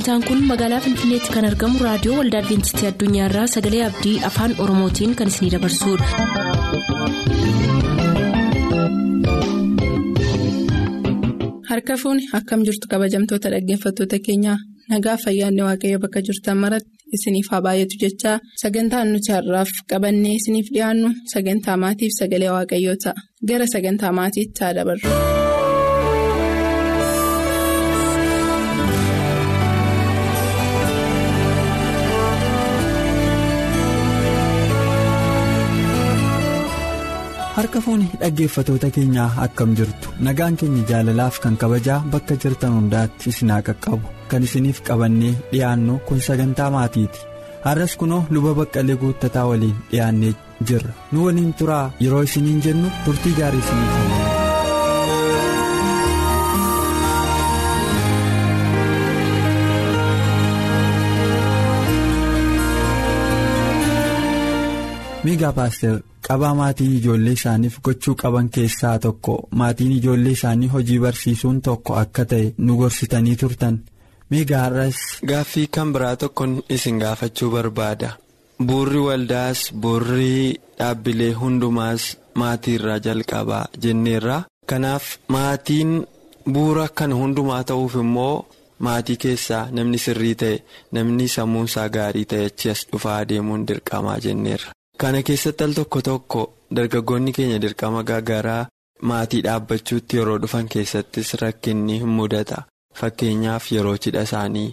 sagantaan kun magaalaa finfinneetti kan argamu raadiyoo waldaa adventistii addunyaarraa sagalee abdii afaan oromootiin kan isinidabarsudha. harka fuuni akkam jirtu kabajamtoota dhaggeeffattoota keenyaa nagaa fayyaanne waaqayyo bakka jirtan maratti isiniif haa baay'atu jechaa sagantaan nuti har'aaf qabannee isiniif dhiyaannu sagantaa maatiif sagalee waaqayyoo ta'a gara sagantaa maatiitti haa dabarru. Harka fuuni dhaggeeffatoota keenyaa akkam jirtu? Nagaan keenya jaalalaaf kan kabajaa bakka jirtan hundaatti isin haa qaqqabu. Kan isiniif qabannee dhiyaannu kun sagantaa maatiiti. Har'as kunoo luba baqqalee guuttataa waliin dhiyaannee jirra. Nu waliin turaa yeroo isiniin jennu turtii gaarii isiniif miigaa paaster qabaa maatiin ijoollee isaaniif gochuu qaban keessaa tokko maatiin ijoollee isaanii hojii barsiisuun tokko akka ta'e nu gorsitanii turtan miigaa har'as. Gaaffii kan biraa tokkoon isin gaafachuu barbaada buurri waldaas buurri dhaabbilee hundumaas maatii irraa jalqabaa jenneerra kanaaf maatiin buura kan hundumaa ta'uuf immoo maatii keessaa namni sirrii ta'e namni sammuunsaa gaarii ta'e achi as dhufaa adeemuun dirqamaa jenneerra. Kana keessatti al tokko tokko dargaggoonni keenya dirqama garaagaraa maatii dhaabbachuutti yeroo dhufan keessattis rakkinni hin mudata fakkeenyaaf yeroo cidha isaanii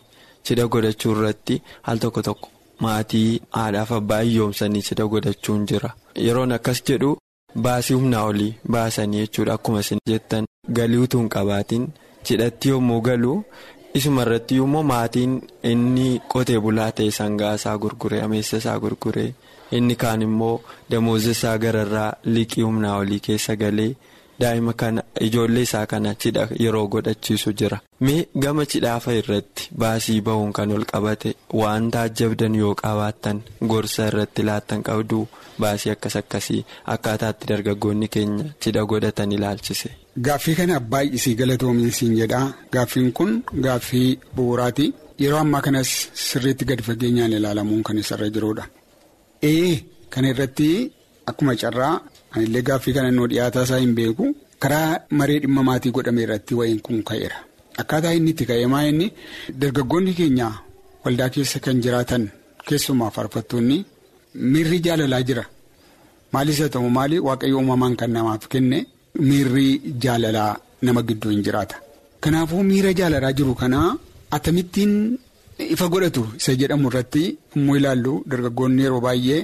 cidha godhachuu irratti al tokko tokko maatii haadhaaf abbaa hiyyoomsanii cidha godhachuun jira yeroon akkas jedhu baasii humnaa olii baasanii jechuudha akkuma isin jettan galii utuu hin qabaatiin cidhatti yommuu galu. isuma irratti immoo maatiin inni qotee bulaa ta'e sangaa isaa gurguree ameessa isaa gurguree inni kaan immoo damooza isaa gararraa liqii humnaa olii keessa galee daa'ima kana ijoollee isaa kana cidha yeroo godhachiisu jira mee gama cidhaafa irratti baasii bahuun kan ol qabate waan taajjabdan yoo qabaattan gorsa irratti laattan qabdu baasii akkas akkasii akkaataatti dargaggoonni keenya cidha godhatan ilaalchise. Gaaffii kana baay'isii galatoominsiin jedhaa gaaffiin kun gaaffii bu'uuraati yeroo ammaa kanas sirriitti gadi fageenyaan ilaalamuun kan isarra jirudha. Ee kana irratti akkuma carraa anillee gaaffii kana nuu dhiyaataa isaa hin beeku karaa maree dhimma maatii godhame irratti wayiin kun ka'eera. Akkaataa inni itti ka'e maa inni dargaggoonni keenya waldaa keessa kan jiraatan keessumaa faarfattoonni miirri jaalalaa jira. Maalis haa ta'u maali waaqayyo uumamaan kan namaaf kenne. Miirri jaalalaa nama gidduu hin jiraata. Kanaafuu miira jaalalaa jiru kanaa atamittiin ifa godhatu isa jedhamu irratti immoo ilaallu dargaggoonni yeroo baay'ee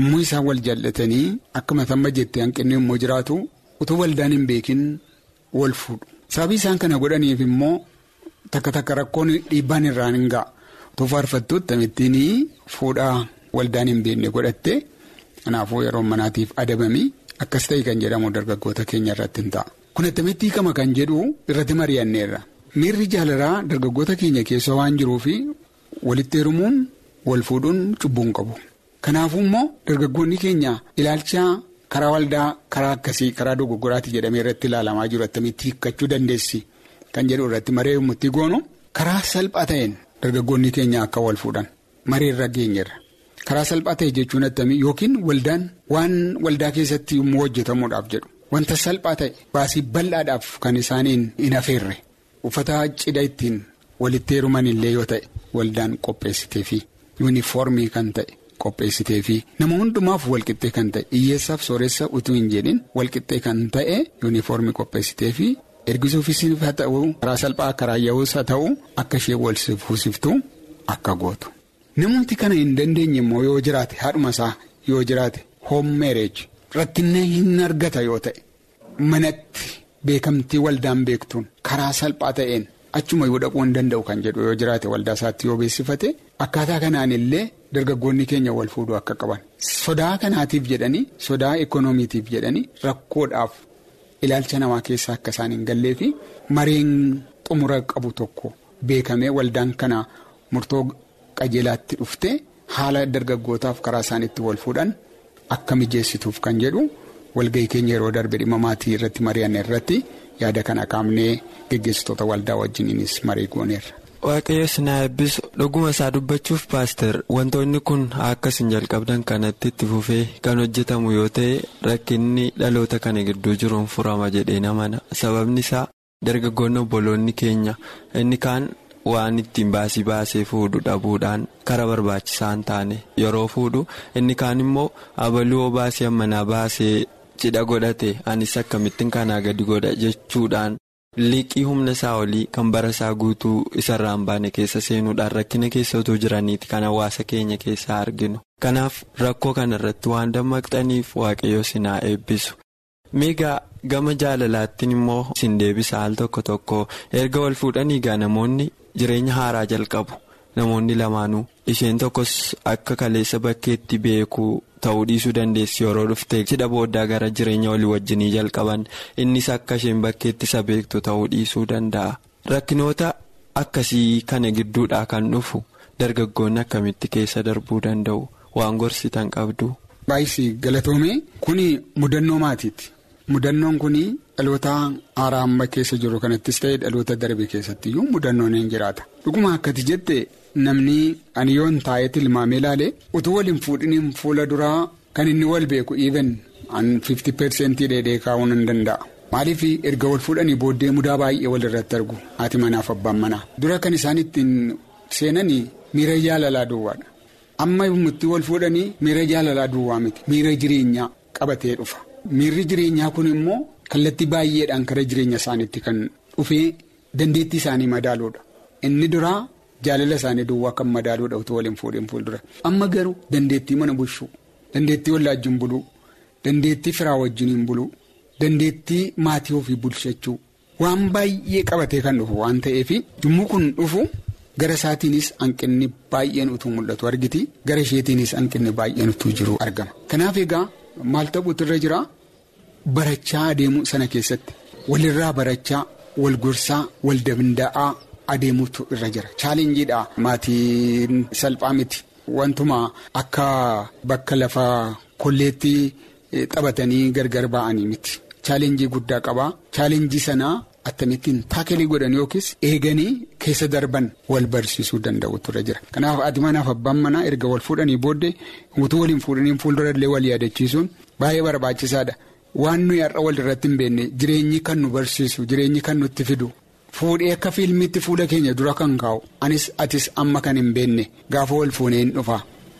immoo isaan wal jaallatanii akka matamma jettee hanqinni immoo jiraatu utuu waldaan hin beekin wal fuudhu. Sababii isaan kana godhaniif immoo takka takka rakkoon dhiibbaan irraan hin ga'a. Utuu faarfattuutti atamittiin fuudhaa waldaan hin beekne godhatte kanaafuu yeroo manaatiif adabami. Akkas ta'e kan jedhamu dargaggoota keenya irratti hin ta'a. Kun attamitti hiikama kan jedhu irratti mari'anneerra. Miirri jaalalaa dargaggoota keenya keessa waan jiruufi walitti heerumuun wal fuudhuun cubbuu hin qabu. Kanaafuu immoo dargaggoonni keenya ilaalcha karaa waldaa karaa akkasii karaa dogoggoraati jedhamee irratti ilaalamaa jiru attamitti hiikkachuu dandeessi kan jedhu irratti maree yommuu goonu karaa salphaa ta'een dargaggoonni keenya akka wal fuudhan mareerra geenyerra. Karaa salphaa ta'e jechuun attamii yookiin waldaan waan waldaa keessatti yommuu hojjetamuudhaaf jedhu wanta salphaa ta'e baasii bal'aadhaaf kan isaaniin hin afeerre uffata cidha ittiin walitti heeruman illee yoo ta'e waldaan qopheessiteefi yuunifoormii kan ta'e qopheessiteefi nama hundumaaf walqixxee kan ta'e hiyyeessaaf sooressa utuu hin jedhin walqixxee kan ta'e yuunifoormii qopheessiteefi ergisuufis haa ta'u karaa salphaa karaa yaa'uus haa ta'u akka ishee wal fuusiftu akka gootu. Namooti kana hin dandeenye immoo yoo jiraate haadhuma isaa yoo jiraate marriage rakkinna hin argata yoo ta'e manatti beekamtii waldaan beektuun karaa salphaa ta'een achuma yoo dhaquu hin danda'u kan jedhu yoo jiraate waldaa isaatti yoo beeksifate akkaataa kanaan illee dargaggoonni keenya wal fuudhuu akka qaban sodaa kanaatiif jedhanii sodaa ikoonomiitiif jedhanii rakkoodhaaf ilaalcha namaa keessaa akka isaan hin gallee fi mareen xumura qabu tokko beekamee waldaan kana murtoo. qajeelaatti dhufte haala dargaggootaaf karaa isaaniitti wal fuudhan akka mijeessituuf kan jedhu walgahii keenya yeroo darbe dhimma maatii irratti mari'anne irratti yaada kana kaafnee geggeessitoota waldaa wajjiniinis marii gooneerra. waaqayyo sinaa eebbisu dhuguma isaa dubbachuuf paaster wantoonni kun akkas hin jalqabdan kanatti itti fufee kan hojjetamu yoo ta'e rakkinni dhaloota kana gidduu jiruun furama jedhee namana sababni isaa dargaggoonni obboloonni keenya inni kaan waan ittiin baasii baasee fuudhu dhabuudhaan kara barbaachisaa hin taane yeroo fuudhu inni kaan immoo abaluu baasii ammanaa baasee cidha godhate anis akkamittiin kanaa gadi godha jechuudhaan. liqii humna isaa olii kan bara isaa guutuu isarraa hin baane keessa seenuudhaan rakkina keessa otoo jiraniiti kan hawaasa keenya keessaa arginu. Kanaaf rakkoo kana irratti waan dammaqxaniif waaqayyo sinaa eebbisu. Miigaa gama jaalalaattiin immoo sin deebisa al tokko tokko. Erga wal fuudhanii egaa namoonni jireenya haaraa jalqabu namoonni lamaanuu isheen tokkos akka kaleessa bakkeetti beekuu. ta'uu dhiisuu dandeessi yeroo dhufte cidha booddaa gara jireenya walii wajjinii jalqaban innis akka isheen bakkeetti isa beektu ta'uu dhiisuu danda'a rakkinoota akkasii kana gidduudhaa kan dhufu dargaggoonni akkamitti keessa darbuu danda'u waan gorsitan qabdu. Baay'isii galatoomee kuni mudannoo maatiiti mudannoon kuni dhaloota haaraa amma keessa jiru kanattis ta'e dhaloota darbe keessattiyyuu mudannoon hin jiraata dhuguma akkati jette. Namni ani yoon taa'ee tilmaamee ilaale utuu waliin fuudhiniin fuula duraa kan inni wal beeku even an 50% dheedhee kaa'uun hin danda'a. Maaliif erga wal fuudhanii booddee mudaa baay'ee wal irratti argu haati manaaf abbaan manaa. Dura kan isaan ittiin seenanii miira jaalalaa duwwaadha. Amma itti wal fuudhanii miira jaalalaa duwwaa miti miira jireenyaa qabatee dhufa. Miirri jireenyaa kun immoo kallattii baay'eedhaan kara jireenya isaaniitti kan dhufee dandeettii isaanii madaaluudha. Inni duraa. Jaalala isaanii duwwaa kan madaaluudha utuu waliin fuudheen fuuldura amma garuu dandeettii mana bulchuu dandeettii wallaajiin buluu dandeettii firaa wajjiniin buluu dandeettii maatii ofii bulchachuu waan baay'ee qabatee kan dhufu waan ta'eef yommuu kun dhufu gara isaatiinis hanqinni baay'een utuu mul'atu argiti gara isheetiinis hanqinni baay'een utuu jiru argama. Kanaaf egaa maal ta'utu irra jira barachaa adeemuu sana keessatti walirraa barachaa wal gorsaa wal danda'aa. Adeemuutu irra jira. Chaalenjiidha. Maatiin salphaa miti. Wantuma akka bakka lafa kolleetti taphatanii gargar ba'anii miti. Chaalenjii guddaa qabaa chaalenjii sanaa akkamittiin taakelii godhan yookiis eeganii keessa darban wal barsiisuu danda'utu irra jira. Kanaaf ati manaaf abbaan manaa erga wal fuudhanii booddee utuu waliin fuudhanii fuuldura illee wal yaadachiisuun baay'ee barbaachisaadha. Waan nuyi har'a wal irratti hin beekne jireenyi kan nu barsiisu jireenyi kan nutti fidu. Fuudhee akka fiilmiitti fuula keenya dura kan kaa'u anis atis amma kan hin beekne gaafa wal fuunee hin dhufa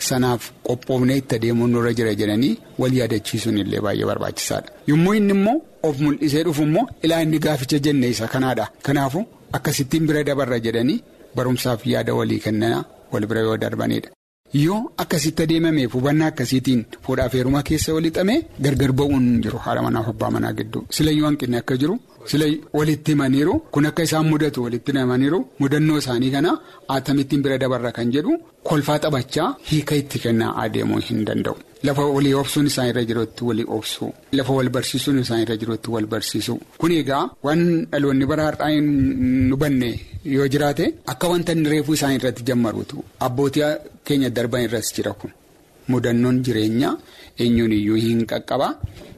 sanaaf qophoofnee itti adeemuun nurra jira jedhanii wal yaadachiisuun illee baay'ee barbaachisaadha. Yommuu inni immoo of mul'isee dhufu immoo ilaa inni gaaficha jenne isa kanaadha. Kanaafu akkasittiin bira dabarra jedhanii barumsaaf yaada walii kennaa wal bira yoo darbanidha. Yoo akkasitti adeemameef hubannaa akkasiitiin fuudhaaf heeruma keessa walixamee gargar ba'uun jiru. Haadha manaaf abbaa manaa gidduu. Silayyuu hanqinni akka jiru. Sila walitti himaniiru. Kun akka isaan mudatu walitti himaniiru. Mudannoo isaanii kana atamittiin bira dabarra kan jedhu kolfaa taphachaa hiika itti kennaa adeemuu hin danda'u. Lafa walii obsuun isaan irra jirutti walii obsuu lafa wal barsiisuun isaan irra jirutti wal barsiisuu. Kun egaa waan dhaloonni bara har'aa hin hubanne yoo jiraate akka wanta inni reefuu isaan irratti jammaruutu. Abbootii keenya darban irras jira kun mudannoon jireenyaa eenyuun iyyuu hin qaqqabaa.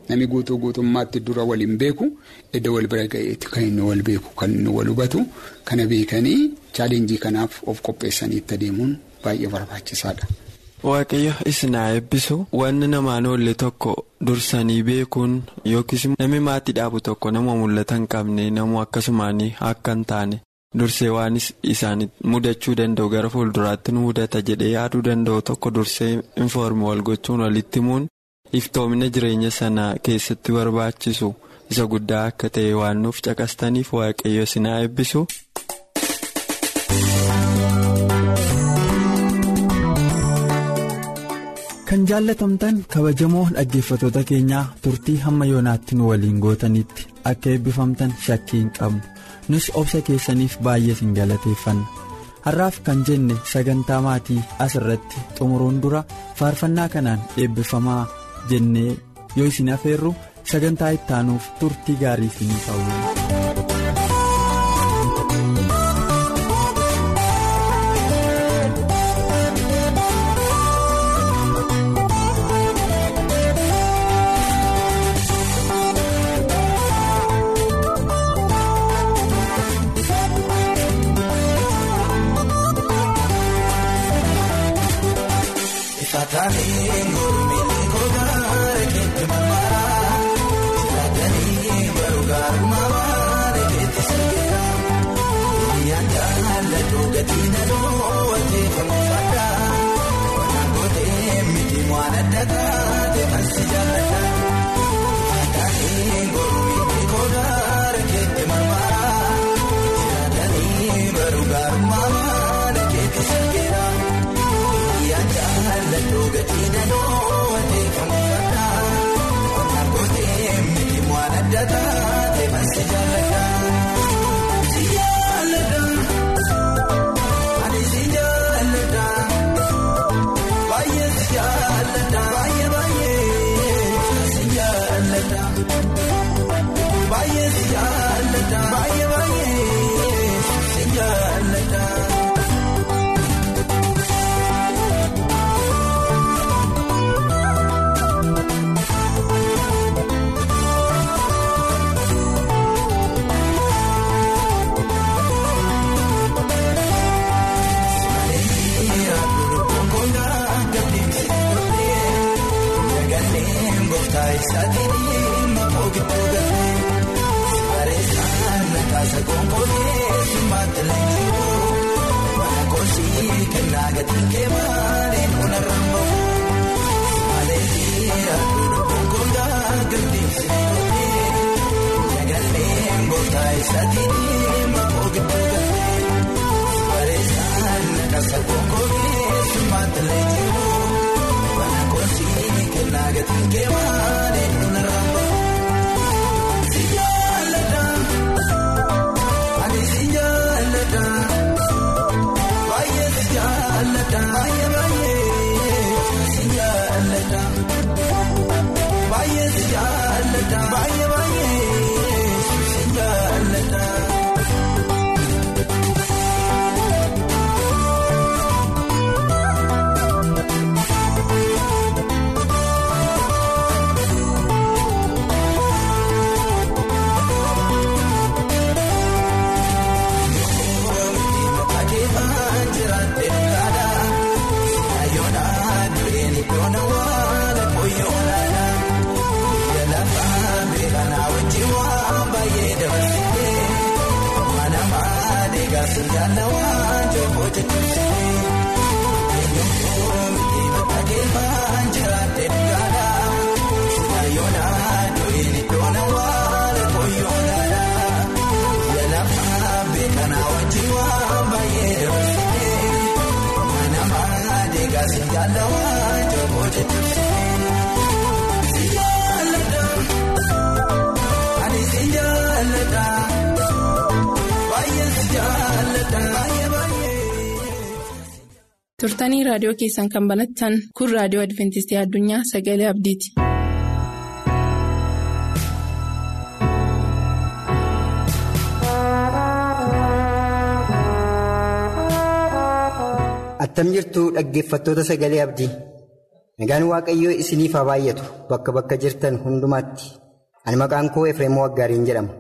Namni guutuu guutummaatti dura waliin beeku edda wal bira ga'eetti kan inni wal beeku kan inni wal hubatu kana beekanii chaalenjii kanaaf of qopheessanii itti adeemuun baay'ee barbaachisaadha. Waaqayyo isinaa eebbisu wanni namaan oolle tokko dursanii beekuun yookiis namni maatii dhaabu tokko nama mul'ata hin qabne namoo akkasumaan akka hin taane dursee waan isaan mudachuu danda'u gara fuulduraatti nu mudata jedhee yaaduu danda'u tokko dursee infoormi wal gochuun walitti himuun. iftoomina jireenya sana keessatti barbaachisu isa guddaa akka ta'e waan nuuf caqastaniif waaqayyo isinaa eebbisu. kan jaallatamtan kabajamoo dhaggeeffatoota keenyaa turtii hamma yoonaatti nu waliin gootanitti akka eebbifamtan shakkii hin qabnu nus obsa keessaniif baay'ee isin galateeffanna har'aaf kan jenne sagantaa maatii as irratti xumuruun dura faarfannaa kanaan eebbifamaa. jennee yoo isin afeerru sagantaa ittaanuuf turtii gaarii isinii ta'u. Kennaa gatiin keemalee nuna rambamu maleetii aduudha gonkolaa gaggeessi oollee jagaleen goota saatiin maqoo gidduu galee bareedaan nakaasa gonkolee simaatti leenji'uu. Kennaa gatiin keemalee nuna rambamu. Raadiyoo keessan kan banattan kun raadiyoo adventistii addunyaa sagalee abdiiti. attam jirtu dhaggeeffattoota sagalee abdii nagaan waaqayyoo isiniif haa baay'atu bakka bakka jirtan hundumaatti ani maqaan koo efreemoo waggaariin jedhama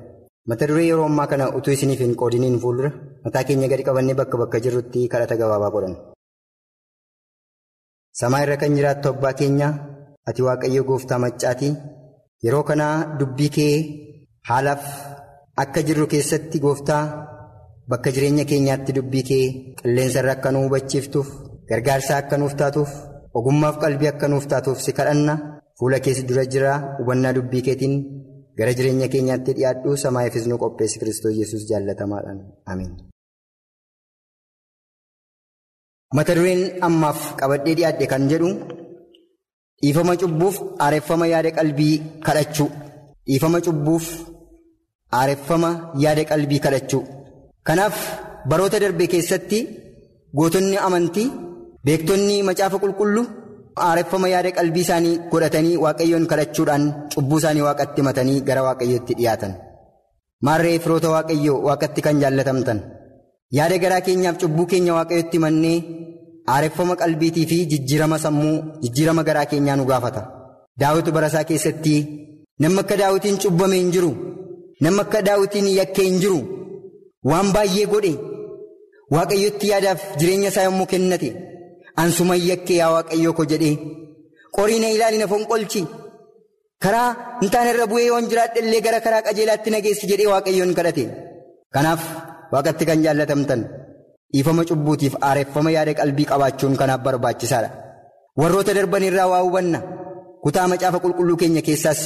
mata duree yeroo ammaa kana utuu isiniif hin qoodiniin fuuldura mataa keenya gadi qabannee bakka bakka jirrutti kadhata gabaabaa godhan. Samaa irra kan jiraattu abbaa keenyaa ati waaqayyo gooftaa maccaatii. Yeroo kanaa dubbii kee haalaaf akka jirru keessatti gooftaa bakka jireenya keenyaatti dubbii kee qilleensa irra akka nu hubachiiftuuf gargaarsaa akka nuuf taatuuf ogummaaf qalbii akka nuuf taatuuf si kadhanna. Fuula keessa dura jira hubannaa dubbii keetiin gara jireenya keenyaatti dhiyaadhu. Samaayifis nu qopheessi kiristoos yesus jaallatamaadhaan ameen. Mata dureen ammaaf qabadhee dhiyaadhe kan jedhu dhiifama cubbuuf aareffama yaada qalbii kadhachuu dhiifama cubbuuf aareffama yaada qalbii kadhachuu kanaaf baroota darbe keessatti gootonni amantii beektonni macaafa qulqulluu aareffama yaada qalbii isaanii godhatanii waaqayyoon kadhachuudhaan cubbuu isaanii waaqatti himatanii gara waaqayyootti dhiyaatan. Maarree firoota waaqayyoo waaqatti kan jaallatamtan. Yaada garaa keenyaaf cubbuu keenya waaqayyotti himannee aareffama qalbiitii fi jijjiirama sammuu jijjiirama garaa keenyaa nu gaafata. Daawwitu barasaa keessatti namni akka daawwitiin cubbame hin jiru. Namni akka daawwitiin yakkee hin jiru. Waan baay'ee godhe. Waaqayyotti yaadaaf jireenya isaa yommuu kennate. Ansuma yakkee yaa waaqayyoo ko jedhee qorii na ilaali na fonqolchi. Karaa hin taane irra bu'ee yoon jiraadhe illee gara karaa qajeelaatti nageessi jedhee waaqayyoon kadhate. Kanaaf. Waaqatti kan jaallatamtan dhiifama cubbuutiif aareffama yaada qalbii qabaachuun kanaaf barbaachisaadha. Warroota darban irraa waa hubanna. Kutaa macaafa qulqulluu keenya keessaas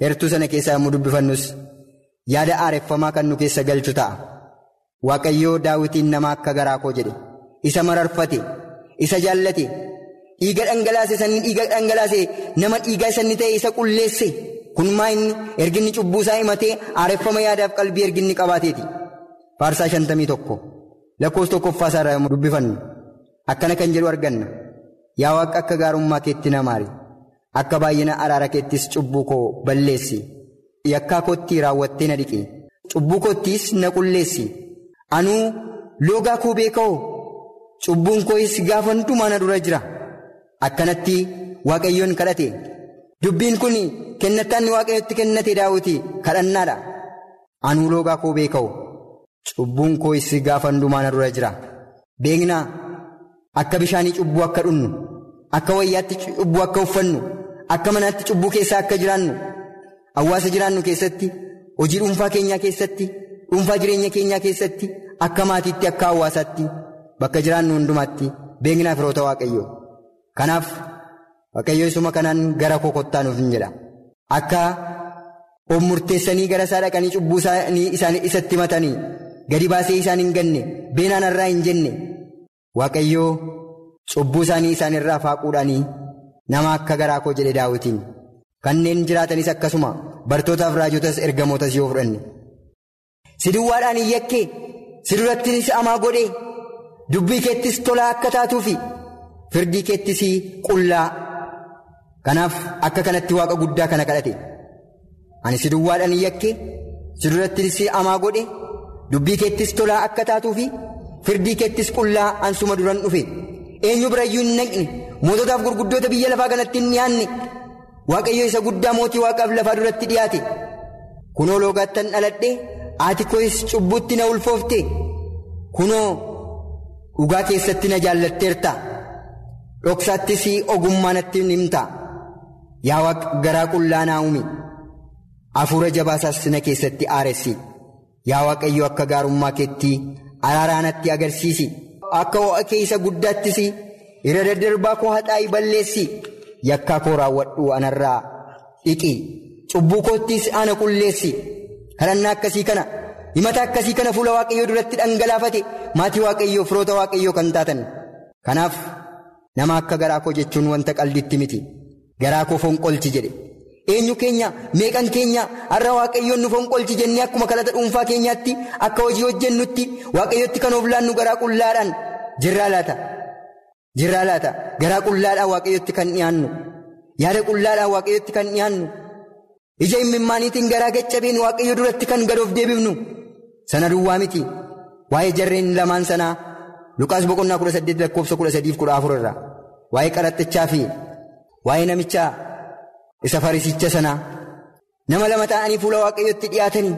heertuu sana keessaa yommuu dubbifannus. Yaada aareffamaa kan nu keessa galchu ta'a. Waaqayyoo daawitiin nama akka garaa koo jedhe isa mararfate isa jaallate dhiiga dhangalaase sanni dhiiga dhangalaase nama dhiigaa sanni ta'e isa qulleesse. Kun maa inni erginni cubbuu isaa himatee aareffama yaadaaf qalbii erginni qabaateeti. Faarsaa shantamii tokko lakkoofsa tokkoffaa isaa irraa dubbifannu akkana kan jedhu arganna. Yaa waaqa akka gaarummaa keetti na maari. Akka baay'ina araara keettis cubbuu koo balleessi. Yakkaa kootti raawwattee na dhiqe cubbuu koottis na qulleessi. Anuu loogaa koo beeka'oo? Cubbuun koo'is gaafa hundumaa na dura jira. Akkanatti waaqayyoon kadhate. Dubbiin kun kennataan waaqayyotti kennate daawwiti kadhannaadha. Anuu loogaa koo beeka'oo. Cubbuun koo issi gaafa hundumaa dura jira. Beeknaa akka bishaanii cubbuu akka dhunnu akka wayyaatti cubbuu akka uffannu akka manaatti cubbuu keessaa akka jiraannu hawaasa jiraannu keessatti hojii dhuunfaa keenyaa keessatti dhuunfaa jireenya keenyaa keessatti akka maatiitti akka hawaasaatti bakka jiraannu hundumaatti beeknaaf firoota waaqayyoo. Kanaaf waaqayyoo isuma kanaan gara koo kottaa nuuf hin jedha. Akka of murteessanii gara isaa dhaqanii cubbuu isaanii isatti himatanii gadi baasee isaan hin ganne beenaan irraa hin jenne. Waaqayyoo cubbuu isaanii isaan irraa faaquudhaanii nama akka garaa koo jedhe daawwitiin kanneen jiraatanis akkasuma bartootaaf raajotas ergamootas yoo fudhanne. si duwwaadhaan hin yakkee si durattis amaa godhee dubbii keettis tolaa akka taatuufi firdii keettis qullaa. Kanaaf akka kanatti waaqa guddaa kana kadhate. Ani si duwwaadhaan hin yakkee si durattis amaa godhe dubbii keettis tolaa akka taatuufi firdii keettis qullaa ansuma duran dhufe. Eenyu birayyuu hin naqne? Moototaaf gurguddoota biyya lafaa kanatti hin dhiyaanne? Waaqayyo isa guddaa mootii waaqaaf lafaa duratti dhiyaate. Kunoo loogaattan dhaladhe. Ati koos cubbutti na ulfoofte. Kunoo dhugaa keessatti na jaallatteerta. Dhoksaattis ogummaa natti himta. Yaa waaqa garaa qullaa naa uumi hafuura jabaasaas na keessatti aaressi yaa waaqayyo akka gaarummaa keetti araaraa natti agarsiisi. Akka ho'a keessa guddaattis irra daddarbaa koo haxaa'ii balleessi. Yakkaa koo raawwadhu anarraa dhiqi. Cubbuu koottis ana qulleessi. kadhannaa akkasii kana. Himata akkasii kana fuula waaqayyoo duratti dhangalaafate. Maatii waaqayyoo firoota waaqayyoo kan taatan. Kanaaf nama akka garaa koo jechuun wanta qalditti miti. Garaa koo fonqolchi jedhe eenyu keenya meeqan keenya? Har'a waaqayyoon nu fonqolchi jennee akkuma kadhata dhuunfaa keenyaatti akka hojii hojjennutti waaqayyotti kan of laannu garaa qullaadhaan. Jirraa laata? Garaa qullaadhaan waaqayyotti kan dhiyaannu yaada qullaadhaan waaqayyotti kan dhiyaannu. ija imimmaaniitiin garaa gaccabeen waaqayyo duratti kan gadoof deebifnu. Sana duwwaa miti. Waa'ee jarreen lamaan sanaa luqaas boqonnaa kudha saddeet lakkoofsa kudha sadiif kudha afur irraa. Waa'ee qaraxxichaa fi waa'ee namichaa isa farisicha sanaa nama lama ta'anii fuula waaqayyotti dhiyaatanii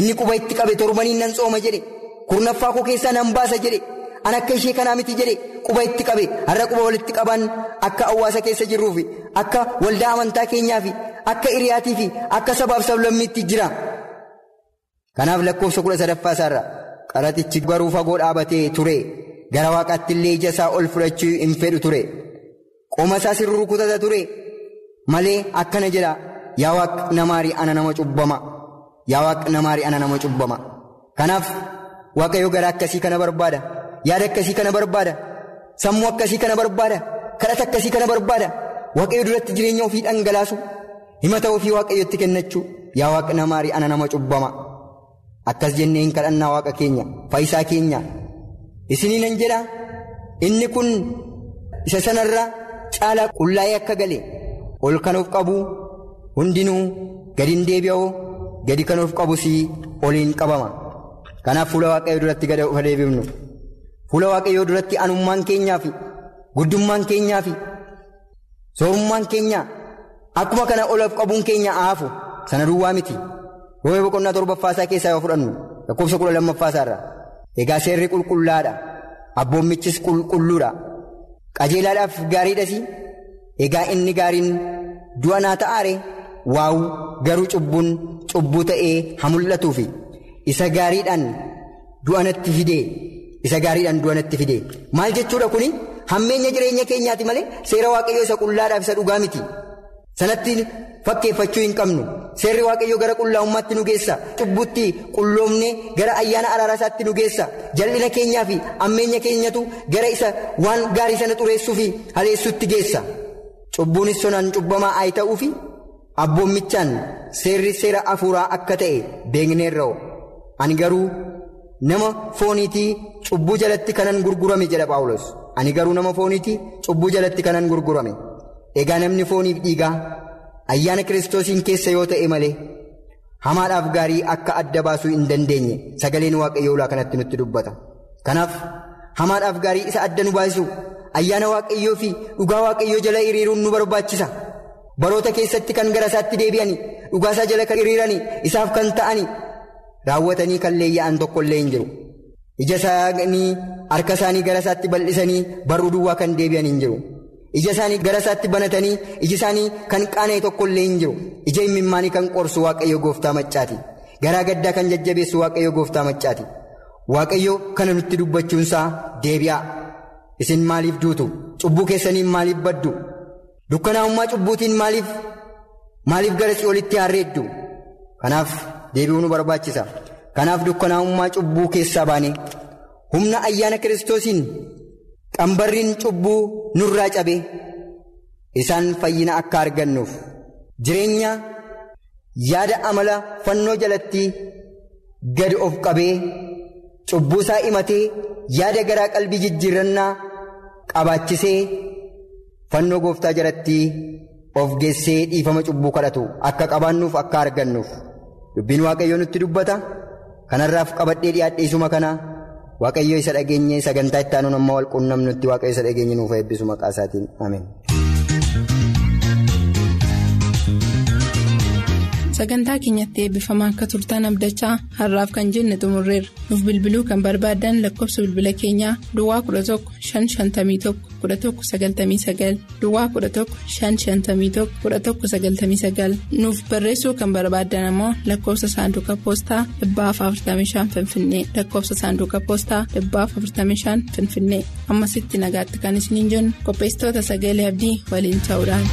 inni quba itti qabe torbanii nan tsooma jedhe kurnaffaa koo keessaa nan baasa jedhe an akka ishee kanaa miti jedhe quba itti qabe har'a quba walitti qaban akka hawaasa keessa jirruufi akka waldaa amantaa keenyaafi akka hiriyaatii akka sabaaf sablammiitti jira. Kanaaf lakkoofsa kudha sadaffaa isaarra qaraxichi garuu fagoo dhaabatee ture. Gara waaqaatti illee ija isaa ol fudhachuu hin fedhu ture. Qoma isaa sirru rukutata ture malee akkana jedha. Yaa waaq namaarii ana nama cubbama? Yaa waaq namaarii ana nama cubbama? Kanaaf waaqayyo gara akkasii kana barbaada yaada akkasii kana barbaada sammuu akkasii kana barbaada kadhata akkasii kana barbaada waaqayyo duratti jireenya ofii dhangalaasu himata ofii waaqayyotti kennachuu yaa waaqa namaarii ana nama cubbama? Akkas jennee hin kadhannaa waaqa keenya faayisaa keenya. Isinii nan jedha. Inni kun isa sanarra caalaa qullaa'ee akka gale ol kan of qabu hundinuu gadi hin deebi'oo gadi kan of qabus oliin qabama. Kanaaf fuula waaqayyoo duratti gadi of deebifnu fuula waaqayyoo duratti anummaan keenyaa fi guddummaan keenyaa fi soorummaan keenyaa. Akkuma kana olaaf qabuun keenya aafu sana duwwaa miti. Roobee boqonnaa torbaffaasaa keessaa yoo fudhannu lakkoofsa kudha lammaffaasaarra egaa seerri qulqullaadha. Abboommichis qulqulluudha. Qajeelaadhaaf gaariidhas egaa inni gaariin du'a naa ta'aare waawu garuu cubbuun cubbuu ta'ee haa mul'atuufi isa gaariidhaan du'anatti fidee isa gaariidhaan du'anatti fidee maal jechuudha kuni? Hammeenya jireenya keenyaati malee seera waaqayyoo isa qullaadhaaf isa dhugaa miti. sanatti fakkeeffachuu hin qabnu. Seerri waaqayyoo gara qullaa'ummaatti nu geessa. Cubbutti qulloomne gara ayyaana araarasaatti nu geessa. Jal'ina keenyaa fi ammeenya keenyatu gara isa waan gaarii sana xureessuu fi haleessuutti geessa cubbuunis sonaan cubbamaa ayi ta'uu fi abboommichaan seerri seera afuuraa akka ta'e beekneerra'u ani garuu nama fooniitii cubbuu jalatti kanan gurgurame jedha paawulos ani garuu nama fooniitii cubbuu jalatti kanan gurgurame. Egaa namni fooniif dhiigaa ayyaana kiristoosiin keessa yoo ta'e malee hamaadhaaf gaarii akka adda baasuu hin dandeenye sagaleen waaqayyoo ulaa kanatti nutti dubbata. Kanaaf hamaadhaaf gaarii isa adda nu baasisu ayyaana waaqayyoo fi dhugaa waaqayyoo jala hiriiruun nu barbaachisa. Baroota keessatti kan gara isaatti deebi'anii dhugaasaa jala kan hiriiranii isaaf kan ta'anii raawwatanii kan leeyya'an tokkollee hin jiru. Ija isaanii harka isaanii gara isaatti bal'isanii barruu duwwaa kan deebi'an hin jiru. ija isaanii gara isaatti banatanii iji isaanii kan qaana'e tokkollee hin jiru ija imimmaanii kan qorsu waaqayyo gooftaa maccaati garaa gaddaa kan jajjabeessu waaqayyo gooftaa maccaati waaqayyo kana nutti dubbachuunsaa deebi'aa isin maaliif duutu? Cubbuu keessaniin maaliif baddu? Dukkanaa'ummaa cubbuutiin maaliif maaliif gara si'oolitti harreeddu? Kanaaf deebi'uu nu barbaachisa. Kanaaf dukkanaa'ummaa cubbuu keessaa baane humna ayyaana kiristoosiin. qambarriin cubbuu nurraa cabe isaan fayyina akka argannuuf. Jireenya yaada amala fannoo jalatti gad of qabee cubbuu isaa himatee yaada garaa qalbii jijjiirannaa qabaachisee fannoo gooftaa jalatti of geessee dhiifama cubbuu kadhatu akka qabaannuuf akka argannuuf dubbiin waaqayyoo nutti dubbata kanarraaf qabadhee dhiyaadhe isuma kana. waaqayyo isa dhageenye sagantaa itti aanuun amma walquunnamnutti waaqayyo isa dhageenye nuuf eebbisu maqaa isaatiin ameen. Sagantaa keenyatti eebbifamaa akka turtan abdachaa har'aaf kan jenne xumurreerra. Nuuf bilbiluu kan barbaadan lakkoofsa bilbila keenyaa duwwaa 11 551 1199 duwwaa 11 551 1199 nuuf barreessuu kan barbaadan ammoo lakkoofsa saanduqa poostaa 45 finfinnee. Lakkoofsa saanduqa poostaa 45 finfinnee. Ammasitti nagaatti kan isiniin jennu qopheessitoota sagalee abdii waliin ta'uudhaan.